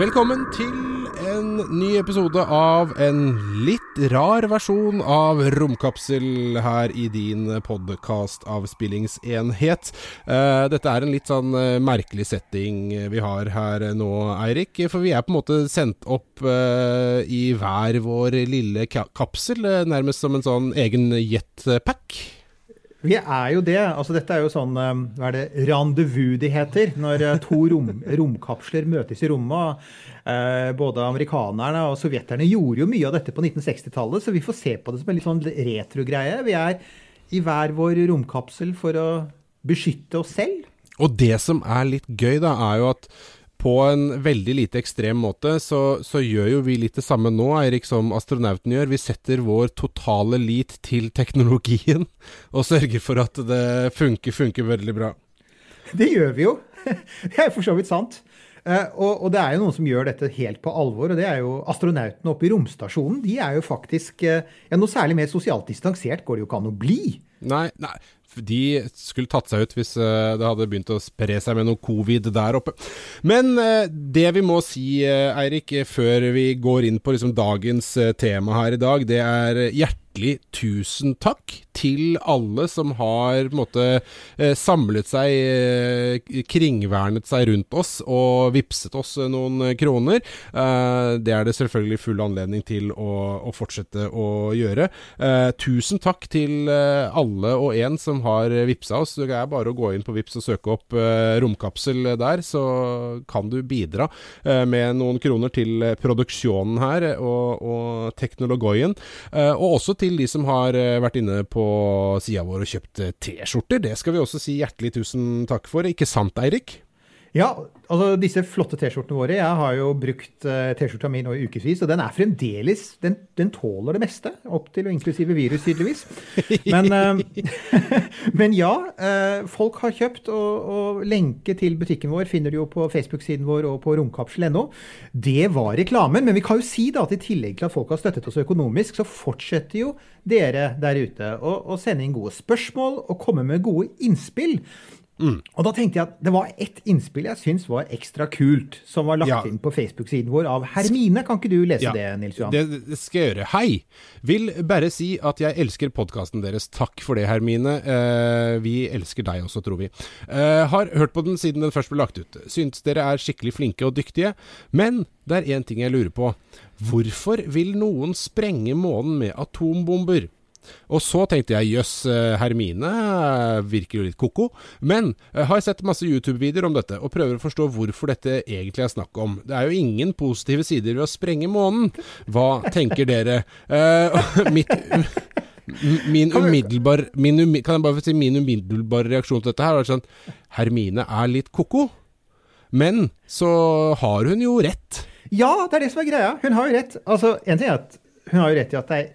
Velkommen til en ny episode av en litt rar versjon av Romkapsel her i din podkastavspillingsenhet. Uh, dette er en litt sånn uh, merkelig setting vi har her nå, Eirik. For vi er på en måte sendt opp i hver vår lille kapsel, nærmest som en sånn egen jetpack. Vi er jo det. altså Dette er jo sånn hva er det, rendezvous de heter. Når to rom, romkapsler møtes i rommet. Eh, både amerikanerne og sovjeterne gjorde jo mye av dette på 1960-tallet, så vi får se på det som en litt sånn retrogreie. Vi er i hver vår romkapsel for å beskytte oss selv. Og det som er litt gøy, da, er jo at på en veldig lite ekstrem måte, så, så, gjør jo vi litt det samme nå, Eirik, som astronauten gjør. Vi setter vår totale lit til teknologien, og sørger for at det funker, funker veldig bra. Det gjør vi jo. Det er for så vidt sant. Uh, og, og, det er jo noen som gjør dette helt på alvor, og det er jo astronautene oppe i romstasjonen. De er jo faktisk uh, ja, Noe særlig mer sosialt distansert går det jo ikke an å bli. Nei, nei, de skulle tatt seg ut hvis uh, det hadde begynt å spre seg med noe covid der oppe. Men uh, det vi må si, uh, Eirik, før vi går inn på liksom, dagens tema her i dag, det er hjertelig tusen takk til alle som har på en måte samlet seg, kringvernet seg rundt oss og vipset oss noen kroner. det er det selvfølgelig full anledning til å, å fortsette å gjøre. tusen takk til alle og en som har vipsa oss. Det er bare å gå inn på Vips og søke opp romkapsel der, så kan du bidra med noen kroner til produksjonen her og, og teknologien. Og også til de som har vært inne på sida vår og kjøpt T-skjorter. Det skal vi også si hjertelig tusen takk for. Ikke sant, Eirik? Ja, altså disse flotte T-skjortene våre. Jeg har jo brukt uh, T-skjorta mi nå i ukevis, og den er fremdeles den, den, tåler det meste. Opp til og inklusive virus, tydeligvis. Men, uh, men ja, uh, folk har kjøpt, og, og, lenke til butikken vår finner du jo på Facebook-siden vår og på romkapsel.no. Det var reklamen, men vi kan jo si da at i tillegg til at folk har støttet oss økonomisk, så fortsetter jo dere der ute å sende inn gode spørsmål og komme med gode innspill. Mm. Og da tenkte jeg at det var ett innspill jeg syns var ekstra kult, som var lagt ja. inn på Facebook-siden vår av Hermine. Kan ikke du lese ja. det, Nils Johan? Det, det, skal jeg gjøre. Hei! Vil bare si at jeg elsker podkasten deres. Takk for det, Hermine. Uh, vi elsker deg også, tror vi. Uh, har hørt på den siden den først ble lagt ut. Syns dere er skikkelig flinke og dyktige. Men det er én ting jeg lurer på. Hvorfor vil noen sprenge månen med atombomber? Og så tenkte jeg jøss, eh, Hermine eh, virker jo litt ko-ko. Men jeg har sett masse YouTube-videoer om dette, og prøver å forstå hvorfor dette egentlig er snakk om. Det er jo ingen positive sider ved å sprenge månen. Hva tenker dere? Uh, mitt, min umiddelbar min Kan jeg bare si min umiddelbare reaksjon til dette her var sånn Hermine er litt ko-ko. Men så har hun jo rett. Ja, det er det som er greia. Hun har jo rett. Altså, en ting er at hun har jo rett i at det er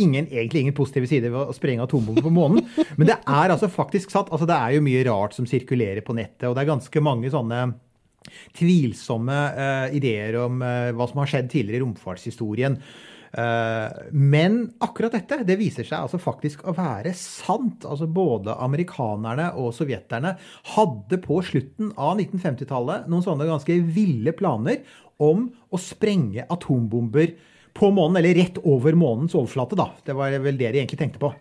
ingen, egentlig ingen positive sider ved å sprenge atombomber på månen. Men det er altså faktisk satt. Altså det er jo mye rart som sirkulerer på nettet, og det er ganske mange sånne tvilsomme uh, ideer om uh, hva som har skjedd tidligere i romfartshistorien. Uh, men akkurat dette det viser seg altså faktisk å være sant. Altså Både amerikanerne og sovjeterne hadde på slutten av 1950-tallet noen sånne ganske ville planer om å sprenge atombomber på månen, eller rett over månens overflate, da. Det var vel det de egentlig tenkte på.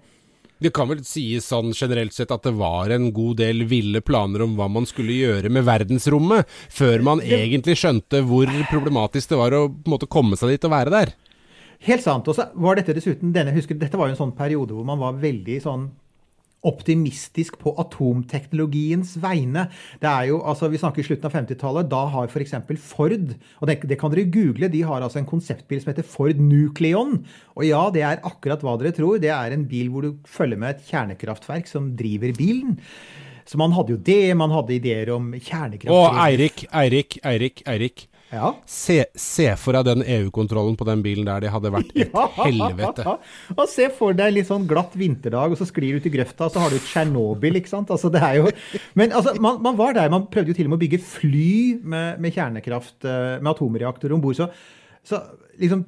Det kan vel sies sånn generelt sett at det var en god del ville planer om hva man skulle gjøre med verdensrommet, før man egentlig skjønte hvor problematisk det var å på en måte komme seg dit og være der. Helt sant. Og så var dette dessuten denne, husker, Dette var jo en sånn periode hvor man var veldig sånn optimistisk på atomteknologiens vegne. Det er jo, altså Vi snakker slutten av 50-tallet. Da har f.eks. Ford og det, det, kan dere google, de har altså en konseptbil som heter Ford Nucleon. Og ja, det er akkurat hva dere tror. Det er en bil hvor du følger med et kjernekraftverk som driver bilen. Så man hadde jo det. Man hadde ideer om kjernekraft. Å, Eirik, Eirik, Eirik, Eirik. Ja. Se, se for deg den EU-kontrollen på den bilen der. Det hadde vært et helvete. Og se for deg litt sånn glatt vinterdag, og så sklir du ut i grøfta, og så har du Tsjernobyl, ikke sant. Altså, det er jo Men altså, man, man var der. Man prøvde jo til og med å bygge fly med, med kjernekraft, eh, med atomreaktor om bord. Så, så liksom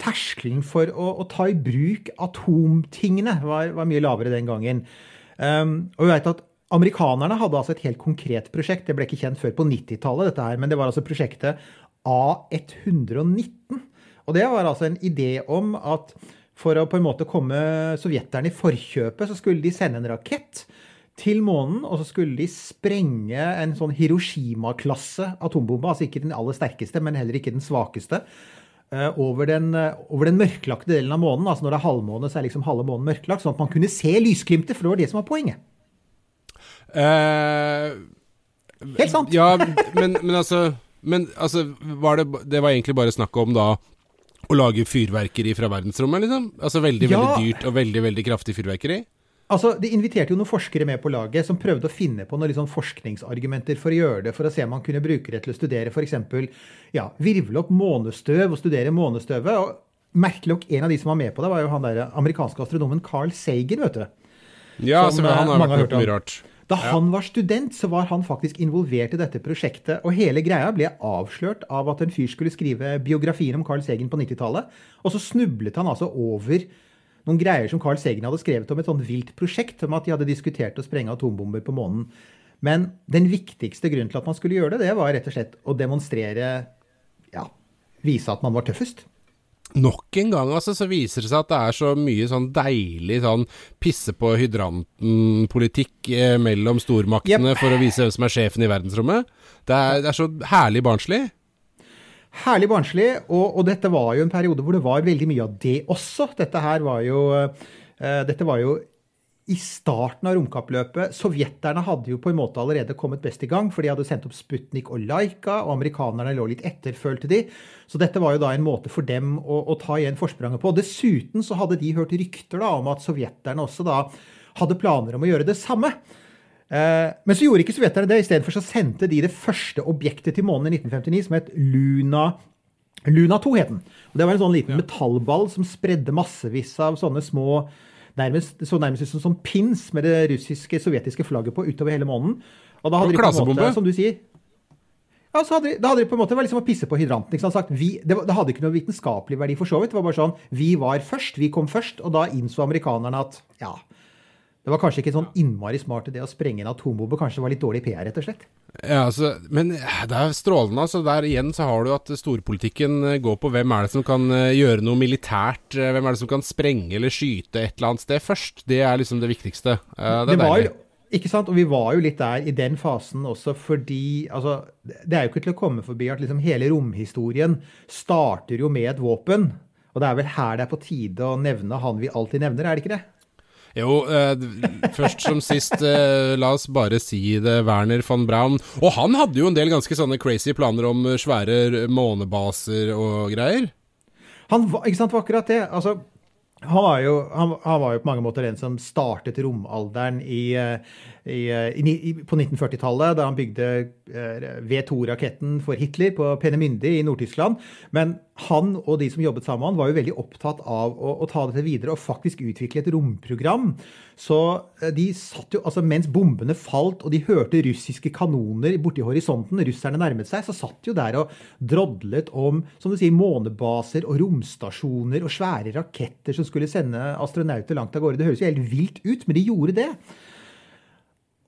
terskelen for å, å, ta i bruk atomtingene var, var mye lavere den gangen. Um, og vi vet at Amerikanerne hadde altså et helt konkret prosjekt. Det ble ikke kjent før på 90-tallet, dette her, men det var altså prosjektet A119. Og det var altså en idé om at for å på en måte komme sovjeterne i forkjøpet, så skulle de sende en rakett til månen, og så skulle de sprenge en sånn Hiroshima-klasse atombombe. Altså ikke den aller sterkeste, men heller ikke den svakeste. Eh, over den, over den, mørklagte delen av månen. altså Når det er halvmåne, så er liksom halve månen mørklagt. Sånn at man kunne se lysglimtet, for det var det som var poenget. Uh, Helt sant. Ja, men, men altså men altså, var det, det var egentlig bare snakk om da å lage fyrverkeri fra verdensrommet, liksom? Altså veldig, ja. veldig dyrt og veldig, veldig kraftig fyrverkeri? Altså, De inviterte jo noen forskere med på laget som prøvde å finne på noen liksom forskningsargumenter for å gjøre det, for å se om man kunne bruke det til å studere f.eks. Ja, virvle opp månestøv og studere månestøvet. og Merkelig nok, en av de som var med på det, var jo han der amerikanske astronomen Carl Sagan, vet du. Ja, som, han har vært hørt mye rart. Da han var student, så var han faktisk involvert i dette prosjektet. Og hele greia ble avslørt av at en fyr skulle skrive biografien om Carl Segen på 90-tallet. Og så snublet han altså over noen greier som Carl Segen hadde skrevet om et sånn vilt prosjekt, om at de hadde diskutert å sprenge atombomber på månen. Men den viktigste grunnen til at man skulle gjøre det, det var rett og slett å demonstrere Ja, vise at man var tøffest nok en gang altså, så viser det seg at det er så mye sånn deilig sånn pisse på hydranten-politikk eh, mellom stormaktene yep. for å vise hvem som er sjefen i verdensrommet. Det er, det er så herlig barnslig. Herlig barnslig, og, og, dette var jo en periode hvor det var veldig mye av det også. Dette her var jo, uh, dette var jo i starten av romkappløpet Sovjeterne hadde jo på en måte allerede kommet best i gang, for de hadde sendt opp Sputnik og Laika, og amerikanerne lå litt etter, følte de. Så dette var jo da en måte for dem å, å ta igjen forspranget på. Dessuten så hadde de hørt rykter da om at sovjeterne også da hadde planer om å gjøre det samme. Eh, men så gjorde ikke sovjeterne det. Istedenfor så sendte de det første objektet til månen i 1959, som het Luna Luna 2 het den. Og det var en sånn liten metallball som spredde massevis av sånne små nærmest, så nærmest ut som sånn pins med det russiske, sovjetiske flagget på utover hele månen. Og da hadde de på en måte, som du sier ja, så hadde de, da hadde de på en måte vært liksom å pisse på hydranten. ikke sant? Vi, det, det, hadde ikke noe vitenskapelig verdi for så vidt. Det var bare sånn Vi var først, vi kom først. Og da innså amerikanerne at ja, det var kanskje ikke sånn innmari smart idé å sprenge en atombombe. Kanskje det var litt dårlig PR, rett og slett. Ja, altså, Men det er strålende. altså Der igjen så har du at storpolitikken eh, går på hvem er det som kan eh, gjøre noe militært. Eh, hvem er det som kan sprenge eller skyte et eller annet sted først. Det er liksom det viktigste. Det, det var jo, ikke sant? Og vi var jo litt der i den fasen også fordi altså, Det er jo ikke til å komme forbi at liksom hele romhistorien starter jo med et våpen. Og det er vel her det er på tide å nevne han vi alltid nevner, er det ikke det? Jo, eh, først som sist, eh, la oss bare si det, Werner von Braun. Og han hadde jo en del ganske sånne crazy planer om svære månebaser og greier. Han var, ikke sant, var akkurat det. Altså, han var, jo, han, han var, jo, på mange måter den som startet romalderen i, eh, i, eh, i, på 1940-tallet, da han bygde eh, V2-raketten for Hitler på Penemynde i Nord-Tyskland. Men han og de som jobbet sammen med han, var jo veldig opptatt av å, å ta dette videre og faktisk utvikle et romprogram. Så de satt jo, altså Mens bombene falt og de hørte russiske kanoner borti horisonten, russerne nærmet seg, så satt jo der og drodlet om som du sier, månebaser og romstasjoner og svære raketter som skulle sende astronauter langt av gårde. Det høres jo helt vilt ut, men de gjorde det.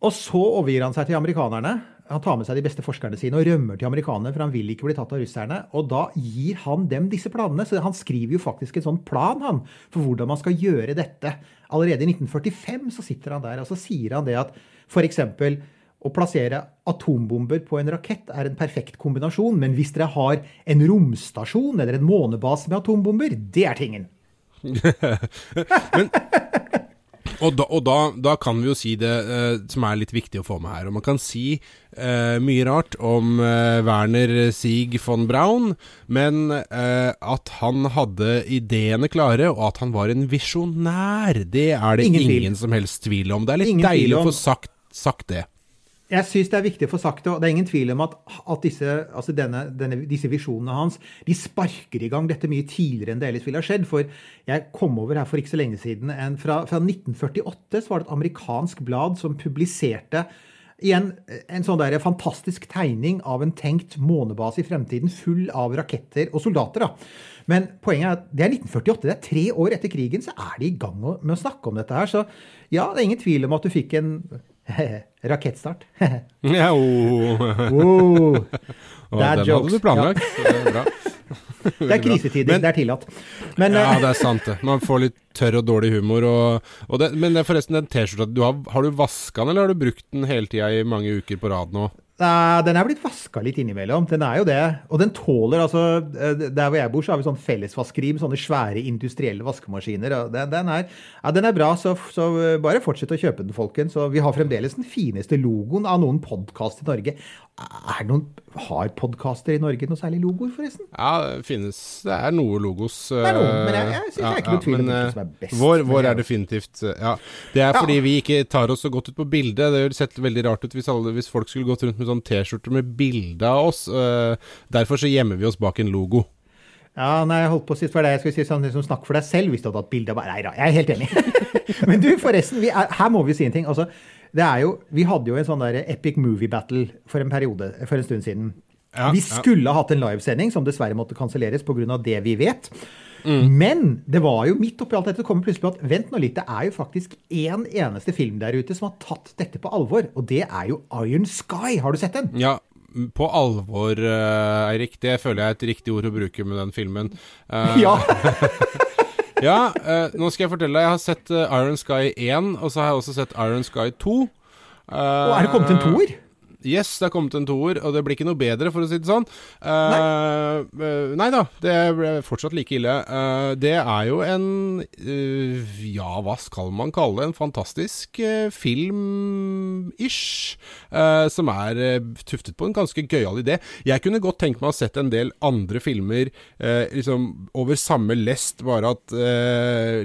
Og så overgir han seg til amerikanerne. Han tar med seg de beste forskerne sine og rømmer til amerikanerne, for han vil ikke bli tatt av russerne. Og da gir han dem disse planene. Så han skriver jo faktisk en sånn plan han, for hvordan man skal gjøre dette. Allerede i 1945 så sitter han der og så sier han det at f.eks. Å plassere atombomber på en rakett er en perfekt kombinasjon, men hvis dere har en romstasjon eller en månebase med atombomber, det er tingen. men og, da, og da, da, kan vi jo si det eh, som er litt viktig å få med her. Og man kan si eh, mye rart om eh, Werner Sieg von Braun, men at han hadde ideene klare, og at han var en visjonær, det er det ingen, ingen som helst tvil om. Det er litt ingen deilig å få sagt, sagt det. Jeg syns det er viktig å få sagt det, og det er ingen tvil om at, at disse, altså denne, denne, disse visjonene hans de sparker i gang dette mye tidligere enn det ellers ville ha skjedd. For jeg kom over her for ikke så lenge siden en, fra, fra 1948 så var det et amerikansk blad som publiserte igjen en sånn der fantastisk tegning av en tenkt månebase i fremtiden full av raketter og soldater. da. Men poenget er at det er 1948. Det er tre år etter krigen, så er de i gang med å snakke om dette her. Så ja, det er ingen tvil om at du fikk en Rakettstart. Ja, oh. oh, Dad den jokes. hadde du planlagt. Ja. Det er bra. det er krisetider, Men- det er tillatt. Men Ja, eh, det er sant det. Man får litt tørr og dårlig humor. Og, og det, men det forresten den T-skjorta har, har du vaska den, eller har du brukt den hele tida i mange uker på rad nå? Nei, den er blitt vaska litt innimellom. Den er jo det. Og den tåler altså eh, Der hvor jeg bor, så har vi sånn fellesvaskeri med sånne svære industrielle vaskemaskiner. Den, den, er, ja, den er bra, så, så eh, bare fortsett å kjøpe den, folkens. Og vi har fremdeles den fineste logoen av noen podkast i Norge. Er det noen, Har podkaster i Norge noe særlig logoer, forresten? Ja, det finnes Det er noe logos. Det er noe, eh, men jeg- jeg synes det er ikke noe tvil om hvilken eh, som er best, Vår, vår er definitivt eh, Ja. Det er Ja. fordi vi ikke tar oss så godt ut på bildet. Det hadde sett veldig rart ut hvis, alle, hvis folk skulle gått rundt med sånn T-skjorter med bilde av oss. eh, derfor så gjemmer vi oss bak en logo. Ja, nei, jeg holdt på å si for deg. jeg skulle si sånn liksom, Snakk for deg selv hvis du hadde hatt bilde av Nei da, jeg er helt enig. Men du, forresten, vi er, her må vi si en ting. Altså, det er jo, vi hadde jo en sånn der epic movie battle for en periode, for en stund siden. Ja, vi skulle ha hatt en livesending som dessverre måtte kanselleres pga. det vi vet. Mm. Men det var jo midt oppi alt dette kommer plutselig på at vent nå litt, det er jo faktisk én eneste film der ute som har tatt dette på alvor, og det er jo Iron Sky. Har du sett den? Ja, på alvor, eh, Eirik. Det føler jeg er et riktig ord å bruke med den filmen. Eh, Ja. Ja, eh, nå skal jeg fortelle deg. Jeg har sett Iron Sky 1, og så har jeg også sett Iron Sky 2. Eh, Og er det kommet en toer? Yes, det er kommet en toer, og det blir ikke noe bedre, for å si det sånn. Uh, nei. Uh, nei da, det ble fortsatt like ille. Uh, det er jo en Ja, hva skal man kalle det? En fantastisk film-ish. som er tuftet på en ganske gøyal idé. Jeg kunne godt tenkt meg å ha sett en del andre filmer liksom over samme lest, bare at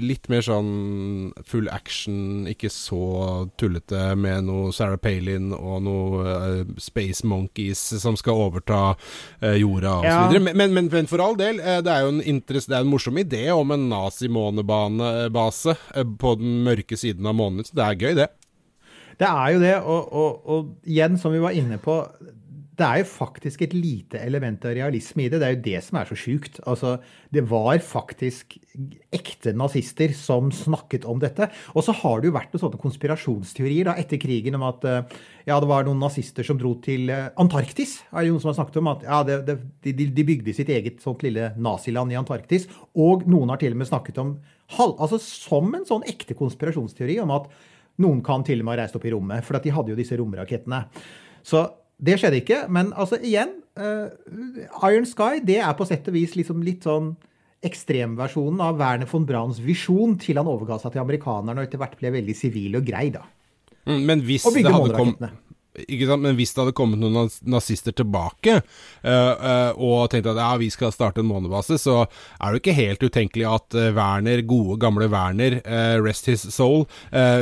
litt mer sånn full action, ikke så tullete med noe Sarah Palin og noe Space Monkeys som skal overta eh, jorda og Ja. Men, men, men, for all del, eh, det er jo en, interess- det er en morsom idé om en nazi-månebase eh, på den mørke siden av månen. Så det er gøy, det. Det er jo det, og, og, og igjen, som vi var inne på, det er jo faktisk et lite element av realisme i det. Det er jo det som er så sjukt. Altså, det var faktisk ekte nazister som snakket om dette. Og så har det jo vært noen sånne konspirasjonsteorier da, etter krigen om at eh, ja, det var noen nazister som dro til eh, Antarktis. Er det noen som har snakket om at ja, det, det, de, de bygde sitt eget sånt lille naziland i Antarktis. Og noen har til og med snakket om halv, altså som en sånn ekte konspirasjonsteori om at noen kan til og med ha reist opp i rommet, for at de hadde jo disse romrakettene. Så det skjedde ikke. Men altså, igjen uh, Iron Sky det er på sett og vis liksom litt sånn ekstremversjonen av Werner von Brauns visjon til han overga seg til amerikanerne og etter hvert ble veldig sivil og grei, da. Mm, Men hvis det hadde kom, månerakettene. ikke sant? Men hvis det hadde kommet noen nazister tilbake eh, eh, og tenkt at ja, vi skal starte en månebase, så er det jo ikke helt utenkelig at eh, Werner, gode gamle Werner, eh, rest his soul,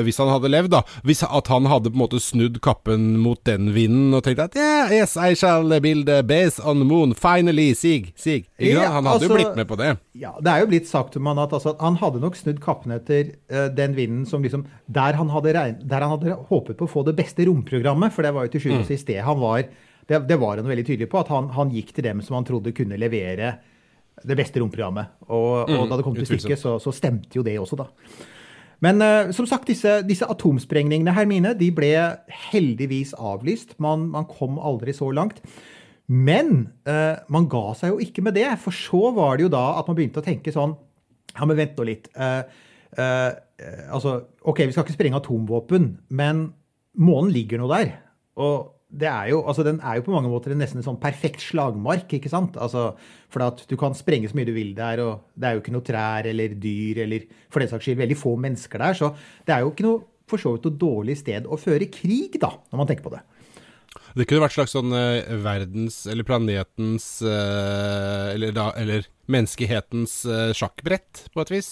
hvis han hadde levd, da hvis At han hadde på en måte snudd kappen mot den vinden og tenkt at yeah, yes, I shall build a base on the moon, finally, sig, sig. Ikke Ja, sant? Han hadde jo altså- blitt med på det. Ja, Det er jo blitt sagt om han at altså, han hadde nok snudd kappen etter den vinden som liksom Der han hadde, der han hadde håpet på å få det beste romprogrammet, for det var jo til sjuende og sist det han var det, det var han veldig tydelig på, at han, han gikk til dem som han trodde kunne levere det beste romprogrammet. Og, og da det kom til stykket, så, så stemte jo det også, da. Men uh, som sagt, disse, disse atomsprengningene her mine, de ble heldigvis avlyst. Man, man kom aldri så langt. Men uh, man ga seg jo ikke med det, for så var det jo da at man begynte å tenke sånn Ja, men vent nå litt. Uh, altså, OK, vi skal ikke sprenge atomvåpen, men månen ligger nå der. Og det er jo, altså den er jo på mange måter en nesten en sånn perfekt slagmark, ikke sant? Altså, for at du kan sprenge så mye du vil der, og det er jo ikke noe trær eller dyr eller for den saks skyld veldig få mennesker der, så det er jo ikke noe for så vidt noe dårlig sted å føre krig, da, når man tenker på det. Det kunne vært slags sånn eh, verdens, eller planetens, eh, eller, da, eller menneskehetens eh, sjakkbrett, på et vis.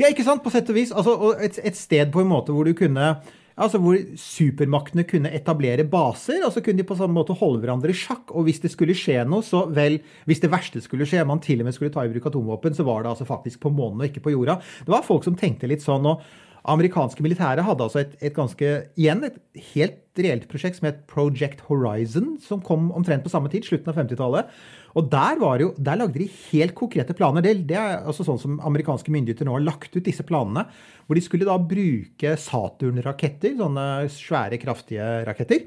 Ja, ikke sant? På sett og vis. Altså, og et, et sted på en måte hvor du kunne Altså Hvor supermaktene kunne etablere baser, og så kunne de på samme måte holde hverandre i sjakk. Og hvis det skulle skje noe, så vel Hvis det verste skulle skje, man til og med skulle ta i bruk atomvåpen, så var det altså faktisk på månen og ikke på jorda. Det var folk som tenkte litt sånn. og Amerikanske militære hadde altså et, et, ganske, igjen et helt reelt prosjekt som het Project Horizon, som kom omtrent på samme tid, slutten av 50-tallet. Og der, jo, der, lagde de helt konkrete planer. Det, er altså sånn som amerikanske myndigheter nå har lagt ut disse planene. Hvor de skulle da bruke Saturn-raketter, sånne svære, kraftige raketter,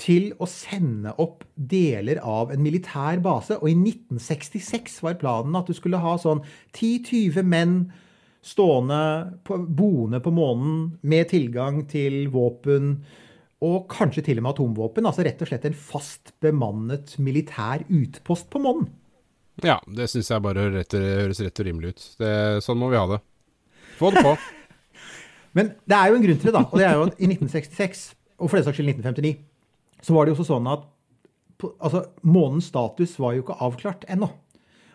til å sende opp deler av en militær base. Og i 1966 var planen at du skulle ha sånn 10-20 menn stående, på, boende på månen med tilgang til våpen og kanskje til og med atomvåpen. Altså rett og slett en fast bemannet militær utpost på månen. Ja, det syns jeg bare rett, høres rett og rimelig ut. Det, sånn må vi ha det. Få det på. Men det er jo en grunn til det, da. Og det er jo at i 1966, og for den saks skyld 1959, så var det jo også sånn at altså, månens status var jo ikke avklart ennå.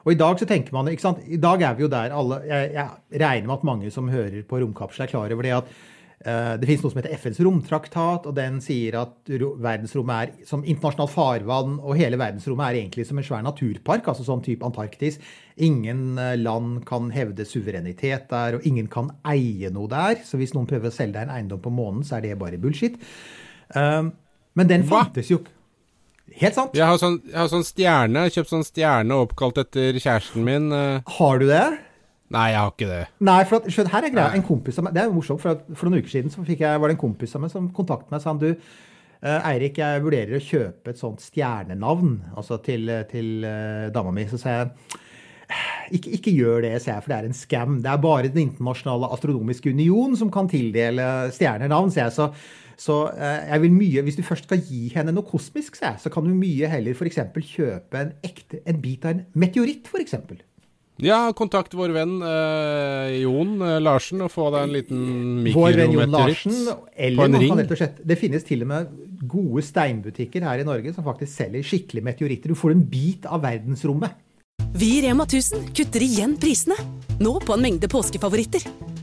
Og i dag så tenker man, ikke sant, i dag er vi jo der alle Jeg, jeg regner med at mange som hører på Romkapsel, er klar over det at det finnes noe som heter FNs romtraktat, og den sier at verdensrommet er som internasjonalt farvann, og hele verdensrommet er egentlig som en svær naturpark, altså sånn type Antarktis. Ingen uh, land kan hevde suverenitet der, og ingen kan eie noe der. Så hvis noen prøver å selge deg en eiendom på månen, så er det bare bullshit. Uh, men den fantes jo ikke. Helt sant. Jeg har sånn, jeg har sånn stjerne. Kjøpt sånn stjerne oppkalt etter kjæresten min. eh. Har du det? Nei, jeg har ikke det. Nei, for at, skjønn, her er greia. En kompis av meg, Det er jo morsomt, for, at, for noen uker siden jeg, var det en kompis av meg som kontaktet meg og sa han, du, eh, Eirik, jeg vurderer å kjøpe et sånt stjernenavn altså til, til eh, dama mi. Så sa jeg ikke, ikke gjør det, sier jeg, for det er en scam. Det er bare Den internasjonale astronomiske union som kan tildele stjernenavn, sier jeg. Så, så eh, jeg vil mye, hvis du først skal gi henne noe kosmisk, sier jeg, så kan du mye heller f.eks. kjøpe en, ekte, en bit av en meteoritt, f.eks. Ja, kontakt vår venn eh, Jon eh, Larsen og få deg en liten Vår venn Jon på en ring. rett og slett Det finnes til og med gode steinbutikker her i Norge som faktisk selger skikkelige meteoritter. Du får en bit av verdensrommet. Vi i Rema 1000 kutter igjen prisene. Nå på en mengde påskefavoritter.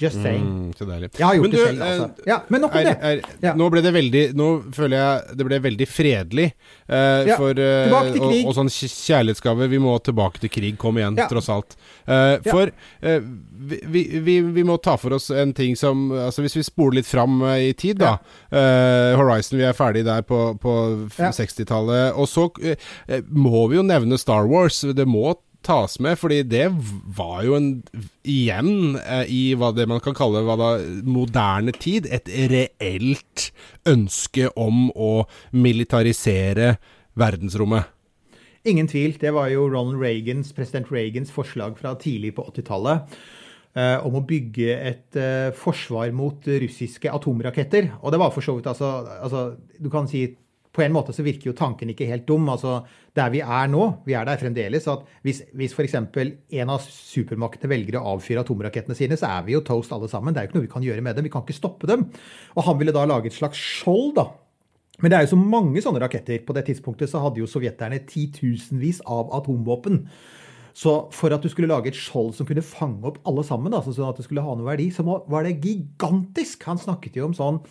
Just saying. Mm, så deilig. Jeg har gjort Men det du, selv, altså. eh, Ja, men nok om er, det. er, Ja. Nå ble det veldig Nå føler jeg det ble veldig fredelig. eh, Ja, for, eh, og, krig. og sånn kjærlighetsgave. Vi må tilbake til krig. Kom igjen, Ja. tross alt. Eh. For eh, vi, vi, vi, må ta for oss en ting som Altså Hvis vi spoler litt fram eh, i tid, da. Horizon, vi er ferdig der på, på Ja. 60-tallet. Og så må vi jo nevne Star Wars. Det må tas med, fordi det var jo en igjen eh, i hva det man kan kalle hva da, moderne tid, et reelt ønske om å militarisere verdensrommet. Ingen tvil. Det var jo Ronald Reagans, president Reagans forslag fra tidlig på 80-tallet. eh, om å bygge et eh, forsvar mot russiske atomraketter. Og det var for så vidt altså, altså Du kan si på en måte så virker jo tanken ikke helt dum. altså Der vi er nå, vi er der fremdeles. at Hvis, hvis f.eks. en av supermaktene velger å avfyre atomrakettene sine, så er vi jo toast alle sammen. Det er jo ikke noe vi kan gjøre med dem. Vi kan ikke stoppe dem. Og han ville da lage et slags skjold, da. Men det er jo så mange sånne raketter. På det tidspunktet så hadde jo sovjeterne titusenvis av atomvåpen. Så for at du skulle lage et skjold som kunne fange opp alle sammen, da, sånn at det skulle ha noe verdi, så var det gigantisk. Han snakket jo om sånn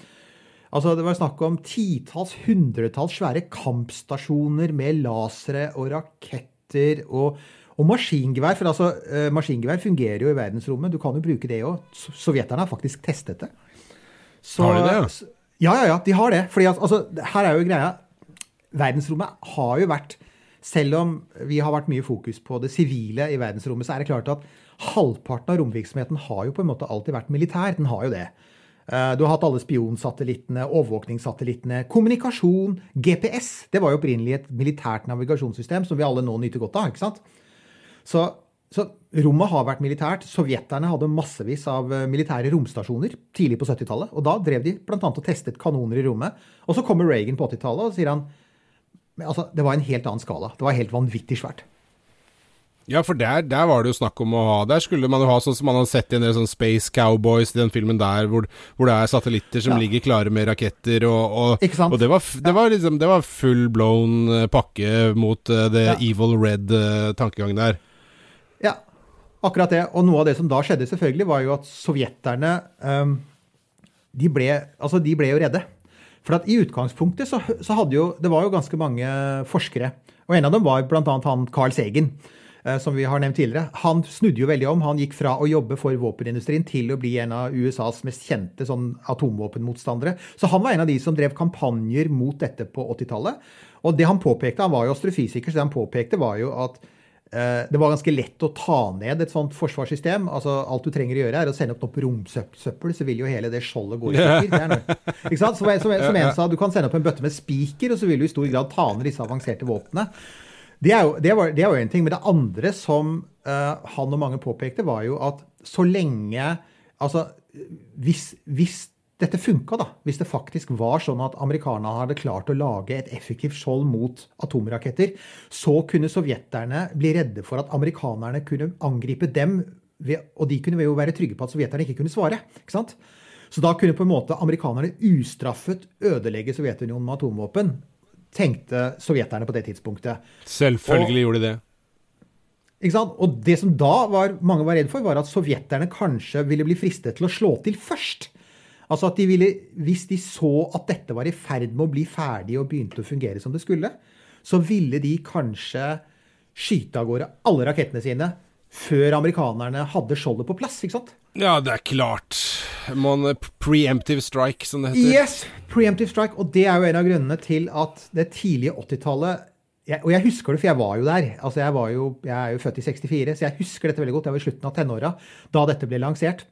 Altså, Det var snakk om titalls, hundretalls svære kampstasjoner med lasere og raketter og, og maskingevær. For altså, eh, maskingevær fungerer jo i verdensrommet. Du kan jo bruke det òg. Sovjeterne har faktisk testet det. Så- Har de det, ja? Ja, ja, ja, de har det. Fordi altså, her er jo greia Verdensrommet har jo vært Selv om vi har vært mye fokus på det sivile i verdensrommet, så er det klart at halvparten av romvirksomheten har jo på en måte alltid vært militær. Den har jo det. Eh, Du har hatt alle spionsatellittene, overvåkningssatellittene, kommunikasjon, GPS. Det var jo opprinnelig et militært navigasjonssystem som vi alle nå nyter godt av. ikke sant? Så, så rommet har vært militært. Sovjeterne hadde massevis av eh, militære romstasjoner tidlig på 70-tallet. Og da drev de bl.a. og testet kanoner i rommet. Og så kommer Reagan på 80-tallet og sier han altså, det var en helt annen skala. Det var helt vanvittig svært. Ja, for der, der var det jo snakk om å ha Der skulle man jo ha sånn som man har sett i en del sånn Space Cowboys i den filmen der, hvor, hvor det er satellitter som Ja. ligger klare med raketter, og, og, og det, var, det, var liksom, det var full blown eh, pakke mot uh, det Ja. evil red-tankegangen der. Ja, akkurat det. Og noe av det som da skjedde, selvfølgelig, var jo at sovjeterne um, de, ble, altså de ble jo redde. For at i utgangspunktet så, så hadde jo Det var jo ganske mange forskere. Og en av dem var bl.a. han Carl Sagen, eh, som vi har nevnt tidligere. Han snudde jo veldig om. Han gikk fra å jobbe for våpenindustrien til å bli en av USAs mest kjente sånn atomvåpenmotstandere. Så han var en av de som drev kampanjer mot dette på 80-tallet. Og det han påpekte, han var jo astrofysiker, så det han påpekte, var jo at Eh, Det var ganske lett å ta ned et sånt forsvarssystem. Altså, alt du trenger å gjøre, er å sende opp noe romsøppel, så vil jo hele det skjoldet gå i stykker. Det er noe- Ikke sant? Som, som, som en sa, du kan sende opp en bøtte med spiker, og så vil du i stor grad ta ned disse avanserte våpnene. Det er jo, det en ting. Men det andre som uh, han og mange påpekte, var jo at så lenge Altså, hvis, hvis dette funka, da, hvis det faktisk var sånn at amerikanerne hadde klart å lage et effektivt skjold mot atomraketter, så kunne sovjeterne bli redde for at amerikanerne kunne angripe dem, og de kunne jo være trygge på at sovjeterne ikke kunne svare. ikke sant? Så da kunne på en måte amerikanerne ustraffet ødelegge Sovjetunionen med atomvåpen, tenkte sovjeterne på det tidspunktet. Selvfølgelig gjorde de det. Ikke sant? Og det som da var, mange var redd for, var at sovjeterne kanskje ville bli fristet til å slå til først. Altså at de ville, Hvis de så at dette var i ferd med å bli ferdig og begynte å fungere som det skulle, så ville de kanskje skyte av gårde alle rakettene sine før amerikanerne hadde skjoldet på plass. ikke sant? Ja, det er klart. Man, preemptive strike, som det heter. Yes, preemptive strike. Og det er jo en av grunnene til at det tidlige 80-tallet Og jeg husker det, for jeg var jo der. Altså jeg, var jo, jeg er jo født i 64, så jeg husker dette veldig godt. Jeg var i slutten av tenåra da dette ble lansert.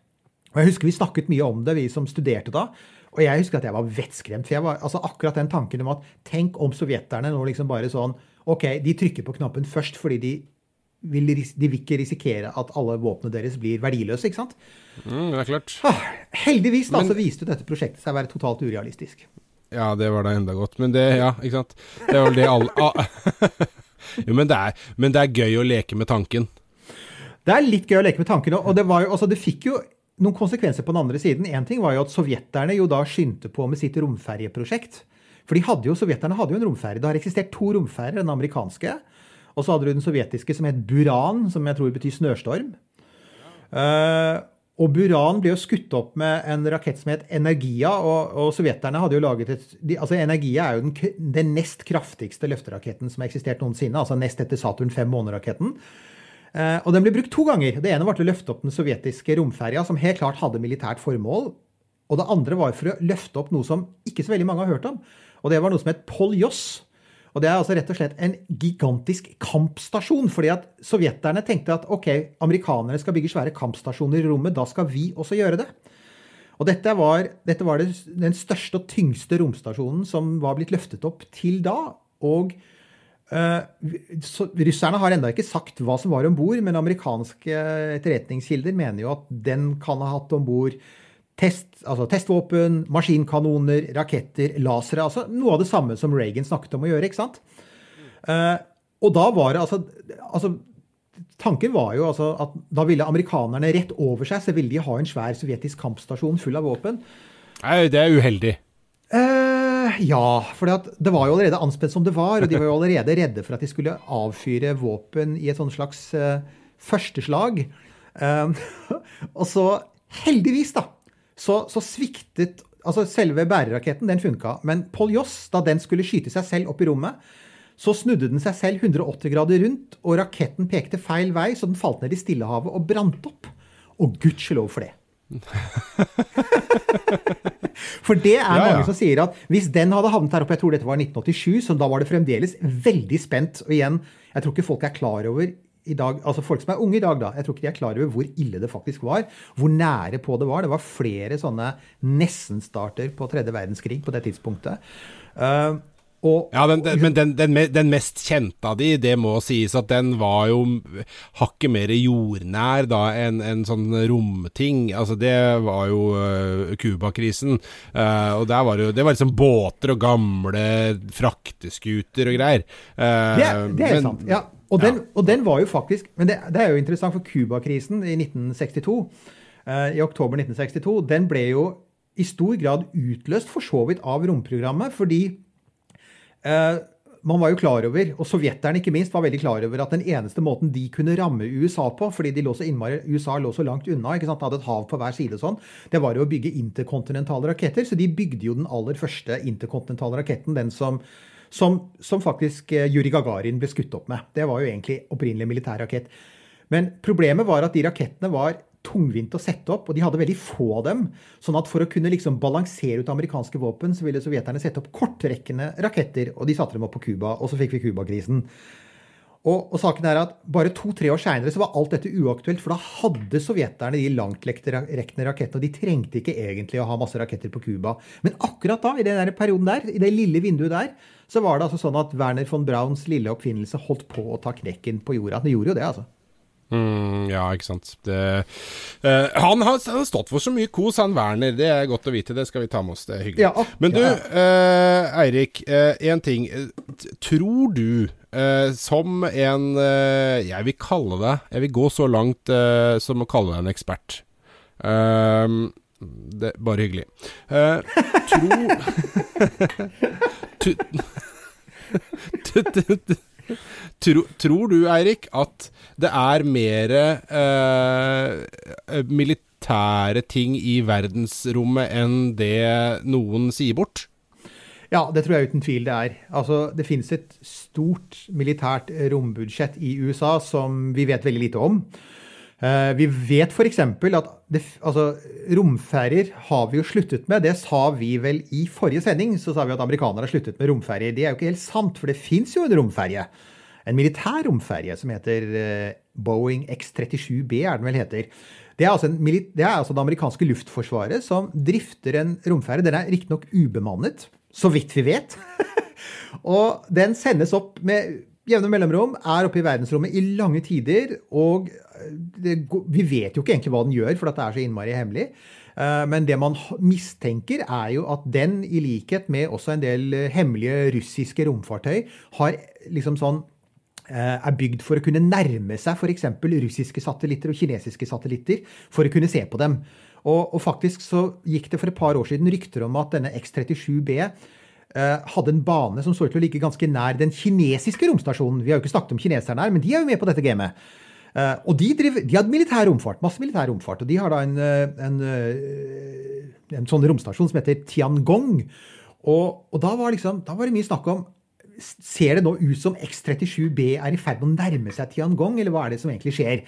Og jeg husker vi snakket mye om det, vi som studerte da. Og jeg husker at jeg var vettskremt. For jeg var, altså akkurat den tanken om at tenk om sovjeterne nå liksom bare sånn OK, de trykker på knappen først fordi de vil, de vil ikke risikere at alle våpnene deres blir verdiløse, ikke sant? Mm, det er klart. Ah, heldigvis da, Men- så viste dette prosjektet seg å være totalt urealistisk. Ja, det var da enda godt. Men det, ja, ikke sant. Det er vel det alle ah. Jo, men det, er, men det er gøy å leke med tanken. Det er litt gøy å leke med tanken. Og det, var jo, altså det fikk jo noen konsekvenser på den andre siden. En ting var jo at sovjeterne jo da skyndte på med sitt romferjeprosjekt. For de hadde jo, sovjeterne hadde jo en romferje. Det har eksistert to romferjer, den amerikanske. Og så hadde du den sovjetiske som het Buran, som jeg tror betyr snøstorm. Uh, og Buran ble jo skutt opp med en rakett som het Energia, og, og sovjeterne hadde jo laget et de, altså Energia er jo den, den nest kraftigste løfteraketten som har eksistert noensinne, altså nest etter Saturn 5-måneraketten. Uh, og den ble brukt to ganger. Det ene var til å løfte opp den sovjetiske romferja, som helt klart hadde militært formål. Og det andre var for å løfte opp noe som ikke så veldig mange har hørt om. Og det var noe som het Poljoss. Og det er altså rett og slett en gigantisk kampstasjon. fordi at sovjeterne tenkte at ok, amerikanere skal bygge svære kampstasjoner i rommet, da skal vi også gjøre det. Og dette var, dette var det, den største og tyngste romstasjonen som var blitt løftet opp til da. Og så, russerne har ennå ikke sagt hva som var om bord, men amerikanske etterretningskilder mener jo at den kan ha hatt om bord test, altså testvåpen, maskinkanoner, raketter, lasere. altså Noe av det samme som Reagan snakket om å gjøre. ikke sant? Uh, og da var det altså, altså Tanken var jo altså at da ville amerikanerne rett over seg så ville de ha en svær sovjetisk kampstasjon full av våpen. Nei, det er uheldig. Uh, ja, for det var jo allerede anspent som det var, og de var jo allerede redde for at de skulle avfyre våpen i et sånn slags uh, førsteslag. Eh, og så, heldigvis, da, så, så sviktet Altså, selve bæreraketten, den funka, men Poljoss, da den skulle skyte seg selv opp i rommet, så snudde den seg selv 180 grader rundt, og raketten pekte feil vei, så den falt ned i Stillehavet og brant opp. Og gudskjelov for det. For det er Ja, ja. mange som sier at hvis den hadde havnet her oppe, jeg tror dette var 1987, så da var det fremdeles veldig spent. Og igjen, jeg tror ikke folk er klar over i dag, altså folk som er unge i dag, da, jeg tror ikke de er klar over hvor ille det faktisk var. Hvor nære på det var. Det var flere sånne nesten-starter på tredje verdenskrig på det tidspunktet. Uh, og, Ja, den, den, men den, den, den mest kjente av de, det må sies at den var jo hakket mer jordnær da enn en sånn romting. Altså det var jo uh, Cuba-krisen. Uh, og der var det jo Det var liksom båter og gamle frakteskuter og greier. Uh, Det, det er men- sant. Ja. Og den, og den var jo faktisk Men det, det er jo interessant, for Cuba-krisen i 1962, eh, i oktober 1962, den ble jo i stor grad utløst for så vidt av romprogrammet, fordi eh, man var jo klar over, og sovjeterne ikke minst, var veldig klar over at den eneste måten de kunne ramme USA på, fordi de lå så innmari, USA lå så langt unna, ikke sant, hadde et hav på hver side og sånn, det var jo å bygge interkontinentale raketter. Så de bygde jo den aller første interkontinentale raketten, den som, som, som faktisk Juri Yuri Gagarin ble skutt opp med. Det var jo egentlig opprinnelig militær rakett. Men problemet var at de rakettene var tungvint å sette opp, og de hadde veldig få av dem. Sånn at for å kunne liksom balansere ut amerikanske våpen, så ville sovjeterne sette opp kortrekkende raketter, og de satte dem opp på Cuba, og så fikk vi Cuba-krisen. Og, og, saken er at bare to-tre år seinere var alt dette uaktuelt, for da hadde sovjeterne de langtrekkende rakettene, og de trengte ikke egentlig å ha masse raketter på Cuba. Men akkurat da, i den der perioden der, i det lille vinduet der, så var det altså sånn at Werner von Brauns lille oppfinnelse holdt på å ta knekken på jorda. Det gjorde jo det, altså. Mm, ja, ikke sant. Det, uh, han har stått for så mye kos, han Werner. Det er godt å vite. Det skal vi ta med oss. Det er hyggelig. Ja, Men du, uh, Eirik. Én uh, ting. Tror du, som en Jeg vil kalle deg Jeg vil gå så langt som å kalle deg en ekspert. det bare hyggelig. tro Tro, tror du, Eirik, at det er mer eh, militære ting i verdensrommet enn det noen sier bort? Ja, det tror jeg uten tvil det er. Altså, det finnes et stort militært rombudsjett i USA som vi vet veldig lite om. Uh, vi vet f.eks. at det, altså, romferjer har vi jo sluttet med. Det sa vi vel i forrige sending. Så sa vi at amerikanere har sluttet med romferjer. Det er jo ikke helt sant, for det fins jo en romferje en militær romferje som heter eh, Boeing X-37B, er den vel heter. Det er, altså det er, altså det amerikanske luftforsvaret som drifter en romferje. Den er riktignok ubemannet, så vidt vi vet. og den sendes opp med jevne mellomrom, er oppe i verdensrommet i lange tider. Og eh, det, vi vet jo ikke egentlig hva den gjør, for det er så innmari hemmelig. Eh, men det man mistenker, er jo at den, i likhet med også en del hemmelige russiske romfartøy, har liksom sånn er bygd for å kunne nærme seg f.eks. russiske satellitter og kinesiske satellitter for å kunne se på dem. Og, og, faktisk så gikk det for et par år siden rykter om at denne X-37B eh, hadde en bane som så ut til å ligge ganske nær den kinesiske romstasjonen. Vi har jo ikke snakket om kineserne her, men de er jo med på dette gamet. Eh, og de, driver, de hadde militær romfart, masse militær romfart. Og de har da en, en, en, eh, en sånn romstasjon som heter Tiangong. Og, og da, var liksom, da var det mye snakk om Ser det nå ut som X37B er i ferd med å nærme seg Tiangong, eller hva er det som egentlig skjer?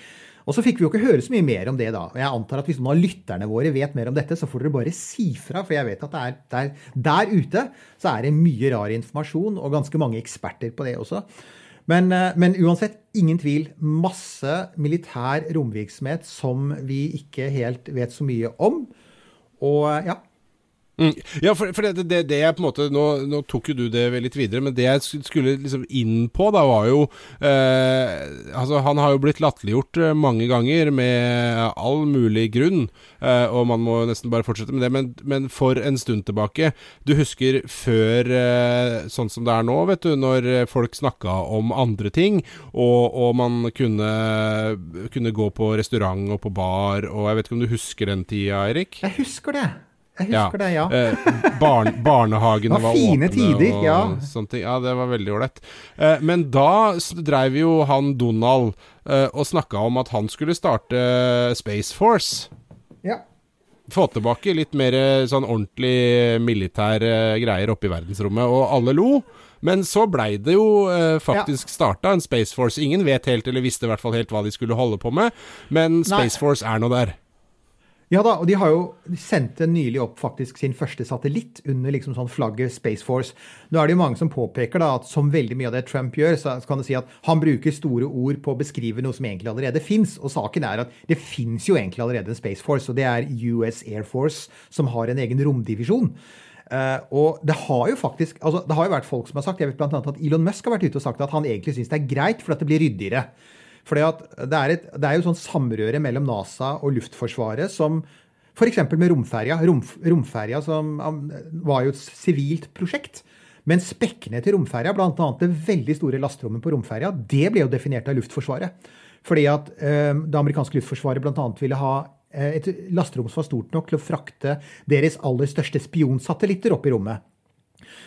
Og så fikk vi jo ikke høre så mye mer om det da. Og jeg antar at hvis noen av lytterne våre vet mer om dette, så får dere bare si fra, for jeg vet at det er, der, der ute så er det mye rar informasjon, og ganske mange eksperter på det også. Men, eh, men, uansett, ingen tvil. Masse militær romvirksomhet som vi ikke helt vet så mye om. Og ja, Mm. Ja, for, for det, det, det, jeg på en måte nå, nå, tok jo du det litt videre, men det jeg skulle liksom inn på, da, var jo eh, Altså, han har jo blitt latterliggjort eh, mange ganger med all mulig grunn, eh, og man må nesten bare fortsette med det, men, men, for en stund tilbake Du husker før eh, sånn som det er nå, vet du, når folk snakka om andre ting, og, og man kunne, kunne gå på restaurant og på bar, og jeg vet ikke om du husker den tida, Eirik? Jeg husker det. Jeg husker ja. det, ja. Eh, barn, barnehagene var, fine åpne tider, og ja. sånne ting. Ja, det var veldig ålreit. Eh, men da dreiv jo han Donald eh, og snakka om at han skulle starte Space Force. Ja. Få tilbake litt mer sånn ordentlig militære greier oppe i verdensrommet, og alle lo. Men så blei det jo eh, faktisk ja. starta en Space Force. Ingen vet helt, eller visste i hvert fall helt hva de skulle holde på med, men Space Nei. Force er nå der. Ja da, og de har jo sendt sendte nylig opp faktisk sin første satellitt under liksom sånn flagget Space Force. Nå er det jo mange som påpeker da at som veldig mye av det Trump gjør, så kan du si at han bruker store ord på å beskrive noe som egentlig allerede fins. Og saken er at det fins jo egentlig allerede en Space Force, og det er US Air Force, som har en egen romdivisjon. Uh, og det har jo faktisk, altså det har jo vært folk som har sagt jeg vet blant annet at Elon Musk har vært ute og sagt at han egentlig syns det er greit for at det blir ryddigere. Fordi det er, et, det er jo sånn samrøre mellom NASA og Luftforsvaret som F.eks. med romferja. Rom, romferja som var jo et sivilt prosjekt. Men spekkene til romferja, bl.a. det veldig store lasterommet på romferja, det ble jo definert av Luftforsvaret. Fordi at eh, det amerikanske luftforsvaret bl.a. ville ha eh, et lasterom som var stort nok til å frakte deres aller største spionsatellitter opp i rommet.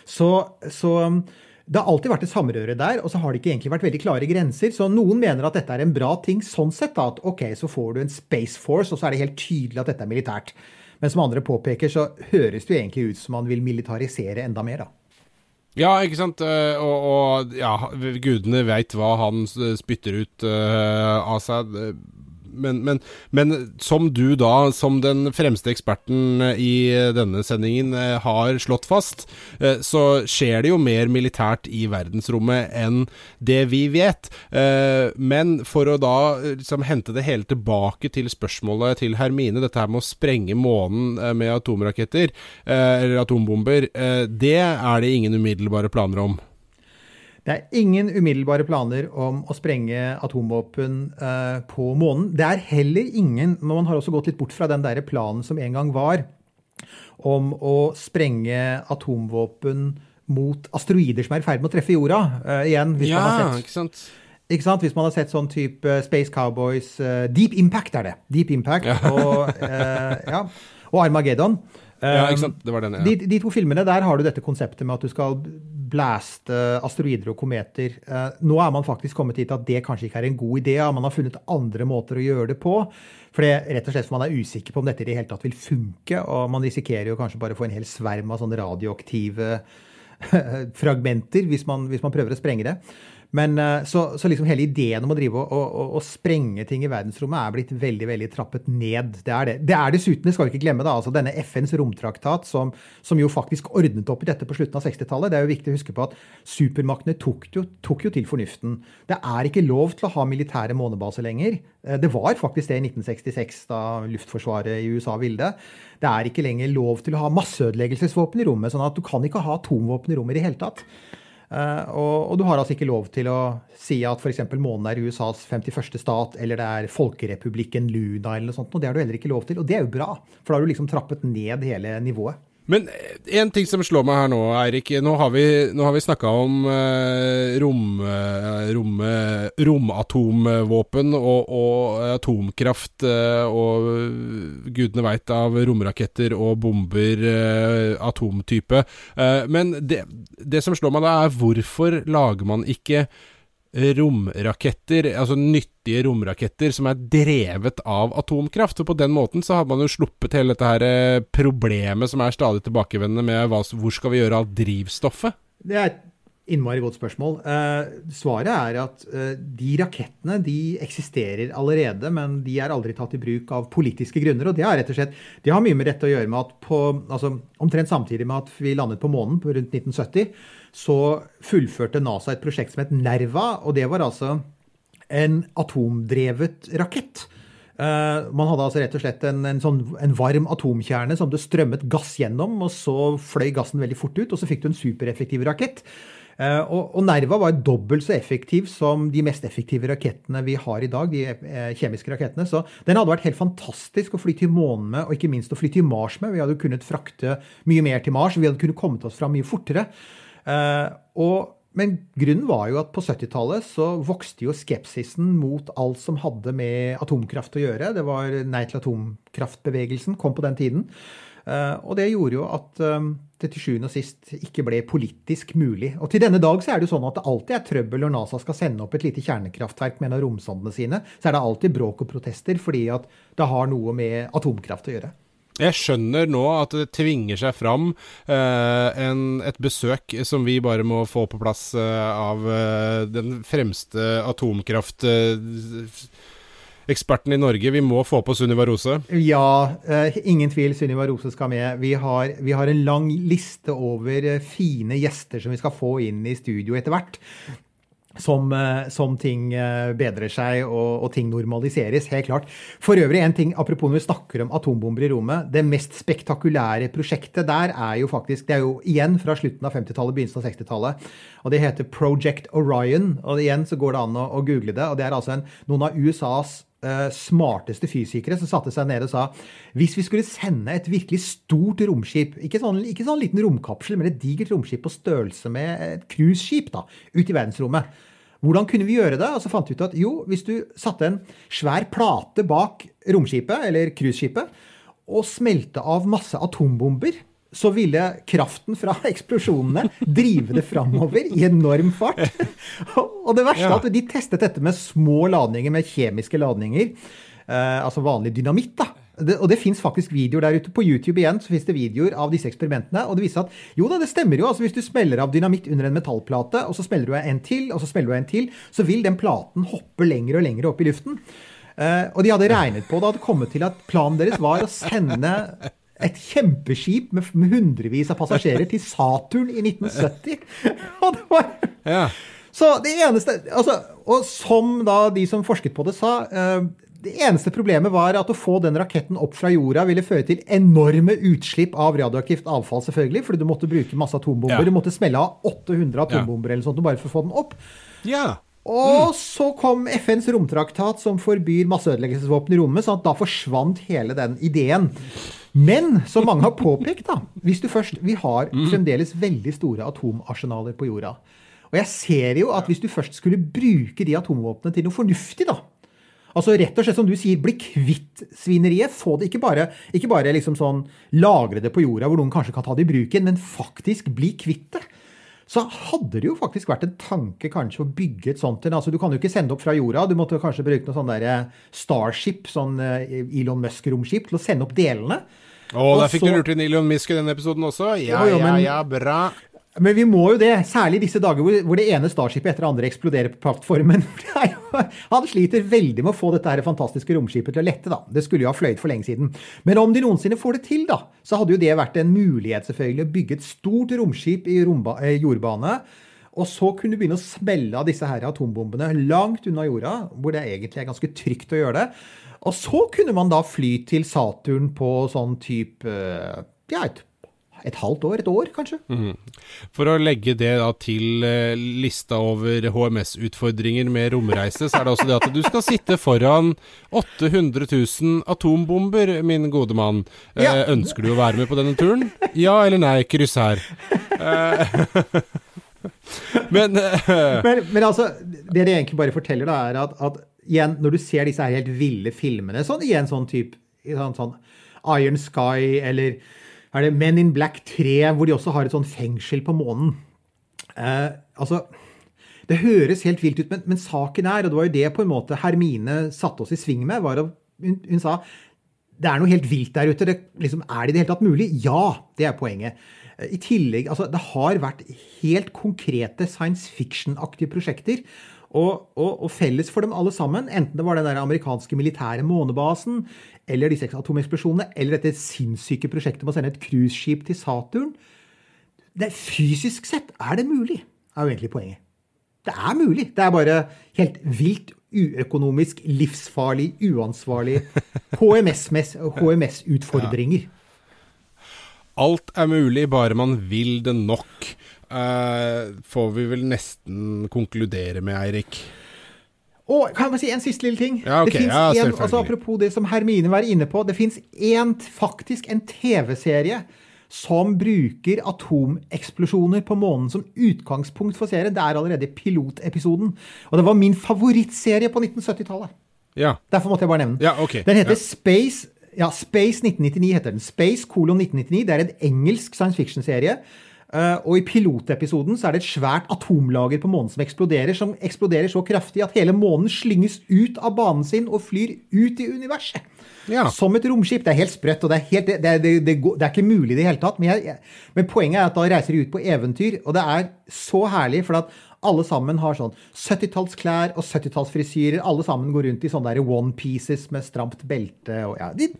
Så, så um, det har alltid vært et samrøre der, og så har det ikke egentlig vært veldig klare grenser. Så noen mener at dette er en bra ting sånn sett, da, at ok, så får du en Space Force, og så er det helt tydelig at dette er militært. Men som andre påpeker, så høres det jo egentlig ut som man vil militarisere enda mer, da. Ja, ikke sant. Eh, Og, og ja, gudene veit hva han spytter ut uh, av seg. Men, men, men som du da, som den fremste eksperten i denne sendingen, eh, har slått fast, eh, så skjer det jo mer militært i verdensrommet enn det vi vet. Eh, Men for å da eh, liksom hente det hele tilbake til spørsmålet til Hermine, dette her med å sprenge månen eh, med atomraketter, eh, eller atombomber, eh, det er det ingen umiddelbare planer om. Det er ingen umiddelbare planer om å sprenge atomvåpen eh, på månen. Det er heller ingen men Man har også gått litt bort fra den der planen som en gang var om å sprenge atomvåpen mot asteroider som er i ferd med å treffe jorda. Eh, igjen, hvis man har sett ikke sant? ikke sant? Hvis man har sett sånn type Space Cowboys eh, Deep Impact er det. Deep Impact og, eh, ja, og Armageddon. Ja, ikke sant? Det var den, ja. de, de to filmene der har du dette konseptet med at du skal blæste asteroider og kometer. Eh, nå er man faktisk kommet dit at det kanskje ikke er en god idé. Man har funnet andre måter å gjøre det på. For det, rett og slett for man er usikker på om dette i det hele tatt vil funke. Og man risikerer jo kanskje bare å få en hel sverm av sånne radioaktive fragmenter hvis man, hvis man prøver å sprenge det. Men eh, så, så liksom hele ideen om å drive og, og, og sprenge ting i verdensrommet er blitt veldig veldig trappet ned. Det er det. Det er dessuten, det skal vi ikke glemme, da, altså denne FNs romtraktat som, som jo faktisk ordnet opp i dette på slutten av 60-tallet. Det er jo viktig å huske på at supermaktene tok tok jo til fornuften. Det er ikke lov til å ha militære månebaser lenger. Eh, Det var faktisk det i 1966, da Luftforsvaret i USA ville det. Det er ikke lenger lov til å ha masseødeleggelsesvåpen i rommet, sånn at du kan ikke ha atomvåpen i rommet i det hele tatt. Eh, og, og du har altså ikke lov til å si at f.eks. månen er USAs 51. stat, eller det er folkerepublikken Luna, eller noe sånt. Og det har du heller ikke lov til. Og det er jo bra, for da har du liksom trappet ned hele nivået. Men en ting som slår meg her nå, Eirik. Nå har vi, nå vi snakka om eh, rom, eh, rom, eh, romatomvåpen og, og atomkraft eh, og gudene veit av romraketter og bomber eh, atomtype. Eh, men det, det som slår meg da, er hvorfor lager man ikke romraketter, altså nyttige romraketter som er drevet av atomkraft. Og på den måten så hadde man jo sluppet hele dette her eh, problemet som er stadig tilbakevendende med hva, hvor skal vi gjøre av drivstoffet? Det er et innmari godt spørsmål. Eh, svaret er at eh, de rakettene de eksisterer allerede, men de er aldri tatt i bruk av politiske grunner. Og det har rett og slett, det har mye med dette å gjøre med at på, altså, omtrent samtidig med at vi landet på månen rundt 1970, så fullførte NASA et prosjekt som het Nerva, og det var altså en atomdrevet rakett. Eh, man hadde altså rett og slett en, en, sånn, en varm atomkjerne som det strømmet gass gjennom, og så fløy gassen veldig fort ut, og så fikk du en supereffektiv rakett. Eh, og, Nerva var dobbelt så effektiv som de mest effektive rakettene vi har i dag, de eh, kjemiske rakettene. Så den hadde vært helt fantastisk å fly til månen med, og ikke minst å fly til Mars med. Vi hadde kunnet frakte mye mer til Mars, vi hadde kunnet kommet oss fram mye fortere. Eh, og, men grunnen var jo at på 70-tallet så vokste jo skepsisen mot alt som hadde med atomkraft å gjøre. Det var Nei til atomkraftbevegelsen kom på den tiden. Eh, og det gjorde jo at eh, det til sjuende og sist ikke ble politisk mulig. Og til denne dag så er det jo sånn at det alltid er trøbbel når NASA skal sende opp et lite kjernekraftverk med en av romsondene sine. Så er det alltid bråk og protester fordi at det har noe med atomkraft å gjøre. Jeg skjønner nå at det tvinger seg fram eh, en, et besøk som vi bare må få på plass eh, av eh, den fremste atomkraft-eksperten i Norge. Vi må få på Sunniva Rose. Ja, eh, ingen tvil. Sunniva Rose skal med. Vi har, vi har en lang liste over eh, fine gjester som vi skal få inn i studio etter hvert. Som, eh, som ting eh, bedrer seg og, og ting normaliseres, helt klart. For øvrig, en ting, apropos når vi snakker om atombomber i rommet. Det mest spektakulære prosjektet der er jo faktisk Det er jo igjen fra slutten av 50-tallet, begynnelsen av 60-tallet. Og det heter Project Orion. Og igjen så går det an å, å google det. Og det er altså en, noen av USAs smarteste fysikere som satte seg ned og sa hvis vi skulle sende et virkelig stort romskip, ikke sånn, ikke sånn liten romkapsel, men et digert romskip på størrelse med et cruiseskip ut i verdensrommet, hvordan kunne vi gjøre det? Og så fant vi ut at jo, hvis du satte en svær plate bak romskipet, eller cruiseskipet, og smelte av masse atombomber, så ville kraften fra eksplosjonene drive det framover i enorm fart. Og det verste er at de testet dette med små ladninger, med kjemiske ladninger. Eh, altså vanlig dynamitt. da. Det, og det fins faktisk videoer der ute. På YouTube igjen så finnes det videoer av disse eksperimentene. Og det viser at jo da, det stemmer jo. altså Hvis du smeller av dynamitt under en metallplate, og så smeller du en til, og så smeller du en til, så vil den platen hoppe lenger og lenger opp i luften. Eh, og de hadde regnet på det, hadde kommet til at planen deres var å sende et kjempeskip med, med hundrevis av passasjerer til Saturn i 1970. Og det var Ja. Så det eneste altså, Og som da de som forsket på det, sa eh, det eneste problemet var at å få den raketten opp fra jorda ville føre til enorme utslipp av radioaktivt avfall, selvfølgelig, fordi du måtte bruke masse atombomber. Ja. Du måtte smelle av 800 atombomber eller sånt bare for å få den opp. ja. Og så kom FNs romtraktat som forbyr masseødeleggelsesvåpen i rommet, sånn at da forsvant hele den ideen. Men som mange har påpekt, da hvis du først, Vi har fremdeles veldig store atomarsenaler på jorda. Og jeg ser jo at hvis du først skulle bruke de atomvåpnene til noe fornuftig, da Altså rett og slett som du sier, bli kvitt svineriet. Få det ikke bare, ikke bare liksom sånn lagre det på jorda hvor noen kanskje kan ta det i bruken, men faktisk bli kvitt det så hadde det jo faktisk vært en tanke kanskje å bygge et sånt en. Altså, du kan jo ikke sende opp fra jorda. Du måtte kanskje bruke noe sånn der eh, Starship, sånn eh, Elon Musk-romskip, til å sende opp delene. Å, der fikk så- du lurt inn Elon Musk i den episoden også. Ja, Jo, jo, men- ja, ja, bra. Men vi må jo det, særlig disse dager hvor, hvor det ene Starshipet etter det andre eksploderer på plattformen. Han sliter veldig med å få dette her fantastiske romskipet til å lette. da. Det skulle jo ha fløyet for lenge siden. Men om de noensinne får det til, da, så hadde jo det vært en mulighet selvfølgelig å bygge et stort romskip i romba, eh, jordbane. Og så kunne du begynne å smelle av disse her atombombene langt unna jorda, hvor det egentlig er ganske trygt å gjøre det. Og så kunne man da fly til Saturn på sånn type eh, Ja, et, et halvt år, et år kanskje. For å legge det da til eh, lista over HMS-utfordringer med romreise, så er det også det at du skal sitte foran 800 000 atombomber, min gode mann. Eh, Ønsker du å være med på denne turen? Ja eller nei? Kryss her. Eh, Men eh, Men, men altså, det det egentlig bare forteller, da, er at, at igjen, når du ser disse her helt ville filmene, sånn igjen sånn type sånn, sånn Iron Sky eller er det Men in Black 3, hvor de også har et sånn fengsel på månen. Eh, altså Det høres helt vilt ut, men, men saken er, og det var jo det på en måte Hermine satte oss i sving med, var at hun, hun sa det er noe helt vilt der ute. Det, liksom, er det i det hele tatt mulig? Ja, det er poenget. Eh, I tillegg, altså, Det har vært helt konkrete science fiction-aktige prosjekter. Og, og, og felles for dem alle sammen, enten det var den der amerikanske militære månebasen, eller disse atomeksplosjonene, eller dette sinnssyke prosjektet med å sende et cruiseskip til Saturn det Fysisk sett er det mulig, er jo egentlig poenget. Det er mulig. Det er bare helt vilt uøkonomisk, livsfarlig, uansvarlig HMS-utfordringer. HMS-utfordringer. alt er mulig, bare man vil det nok. Eh, får vi vel nesten konkludere med, Eirik. Og kan jeg bare si en siste lille ting? Ja, ok. det Ja, en, altså Apropos det som Hermine var inne på. Det fins faktisk en TV-serie som bruker atomeksplosjoner på månen som utgangspunkt for serien. Det er allerede pilotepisoden. Og det var min favorittserie på 1970-tallet. Ja. Derfor måtte jeg bare nevne den. Ja, ok. Den heter Ja. Space ja, Space 1999 heter den. Space kolon 1999. Det er en engelsk science fiction-serie. Eh, og i pilotepisoden så er det et svært atomlager på månen som eksploderer, som eksploderer så kraftig at hele månen slynges ut av banen sin og flyr ut i universet. Ja. Som et romskip. Det er helt sprøtt, og det er, helt, det, det, det, det, er ikke mulig i det hele tatt. Men, jeg, men poenget er at da reiser de ut på eventyr, og det er så herlig, for at alle sammen har sånn 70-tallsklær og 70-tallsfrisyrer. Alle sammen går rundt i sånne der one pieces med stramt belte og ja, de,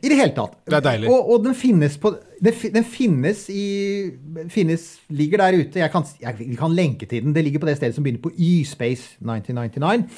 I det hele tatt. Det er deilig. Og, og den finnes på den, den finnes i finnes, Ligger der ute. Jeg kan, jeg, vi kan lenke til den. Det ligger på det stedet som begynner på Y-Space 1999.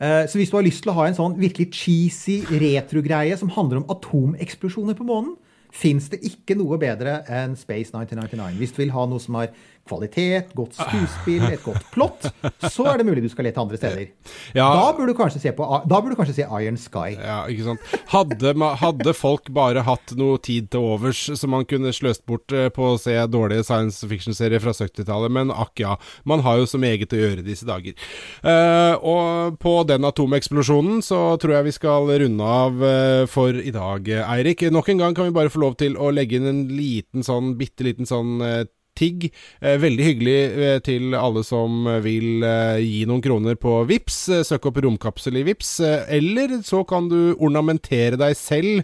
Eh, Så hvis du har lyst til å ha en sånn virkelig cheesy retrogreie som handler om atomeksplosjoner på månen, fins det ikke noe bedre enn Space 1999. Hvis du vil ha noe som har kvalitet, godt skuespill, et godt plott, så er det mulig du skal lete andre steder. Ja. Da burde du kanskje se, på, da burde du kanskje se Iron Sky. Ja, ikke sant. Hadde, hadde folk bare hatt noe tid til overs som man kunne sløst bort eh, på å se dårlige science fiction-serier fra 70-tallet, men akk ja, man har jo så meget å gjøre disse dager. Eh, og på den atomeksplosjonen så tror jeg vi skal runde av eh, for i dag, Eirik. Nok en gang kan vi bare få lov til å legge inn en liten sånn, bitte liten sånn eh, Tigg. Eh, veldig hyggelig eh, til alle som vil eh, gi noen kroner på Vips. Søk opp romkapsel i Vips. Eller så kan du ornamentere deg selv,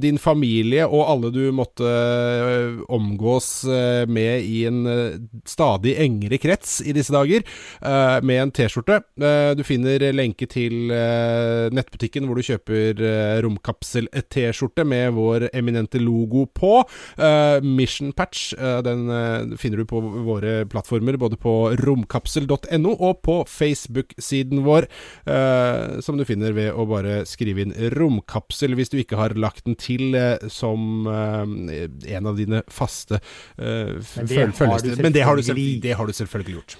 din familie og alle du måtte omgås med i en stadig engere krets i disse dager, med en T-skjorte. Du finner lenke til nettbutikken hvor du kjøper romkapsel-T-skjorte med vår eminente logo på. Mission Patch, den finner du på våre plattformer, både på romkapsel.no og på Facebook-siden vår, eh, som du finner ved å bare skrive inn 'romkapsel' hvis du ikke har lagt den til eh, som eh, en av dine faste eh, Men det føl- har du følgesteder. Men det har, du selv, selvfølgelig. det har du selvfølgelig gjort.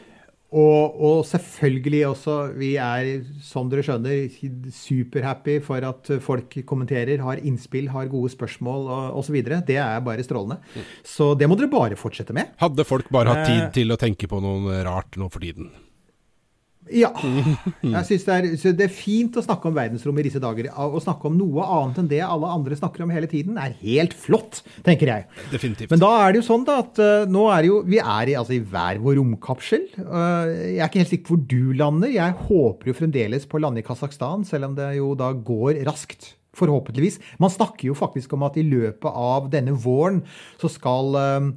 Og, og selvfølgelig også, vi er, som dere skjønner, superhappy for at folk kommenterer, har innspill, har gode spørsmål og osv. Det er bare strålende. Så det må dere bare fortsette med. Hadde folk bare hatt tid Eh. til å tenke på noe rart nå for tiden? Ja. Jeg synes det, er, det er fint å snakke om verdensrommet i disse dager. Å snakke om noe annet enn det alle andre snakker om hele tiden, er helt flott, tenker jeg. Definitivt. Men da er det jo sånn da at eh, nå er jo Vi er i, altså, i hver vår romkapsel. Eh, jeg er ikke helt sikker på hvor du lander. Jeg håper jo fremdeles på å lande i Kasakhstan, selv om det jo da går raskt. Forhåpentligvis. Man snakker jo faktisk om at i løpet av denne våren så skal eh,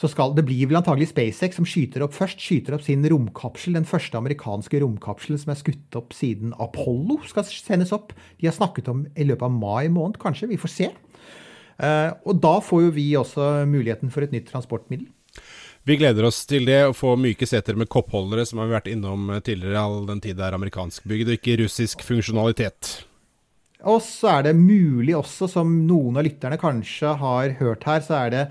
så skal, Det blir vel antagelig SpaceX som skyter opp først. Skyter opp sin romkapsel. Den første amerikanske romkapselen som er skutt opp siden Apollo, skal sendes opp. De har snakket om i løpet av mai måned, kanskje. Vi får se. Eh, og da får jo vi også muligheten for et nytt transportmiddel. Vi gleder oss til det, å få myke seter med koppholdere, som har vært innom eh, tidligere, all den tid det er amerikanskbygd og ikke russisk funksjonalitet. Og så er det mulig også, som noen av lytterne kanskje har hørt her, så er det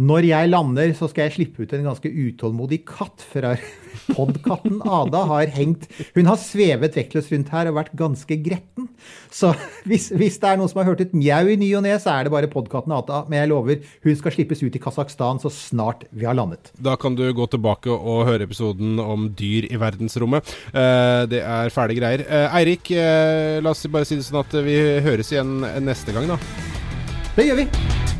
når jeg lander, så skal jeg slippe ut en ganske utålmodig katt. fra podkatten Ada har hengt Hun har svevet vektløst rundt her og vært ganske gretten. Så hvis, hvis det er noen som har hørt et mjau i ny og ne, så er det bare podkatten Ada. Men jeg lover, hun skal slippes ut i Kasakhstan så snart vi har landet. Da kan du gå tilbake og høre episoden om dyr i verdensrommet. Eh, det er fæle greier. Eh, Eirik, eh, la oss bare si det sånn at vi høres igjen neste gang, da. Det gjør vi.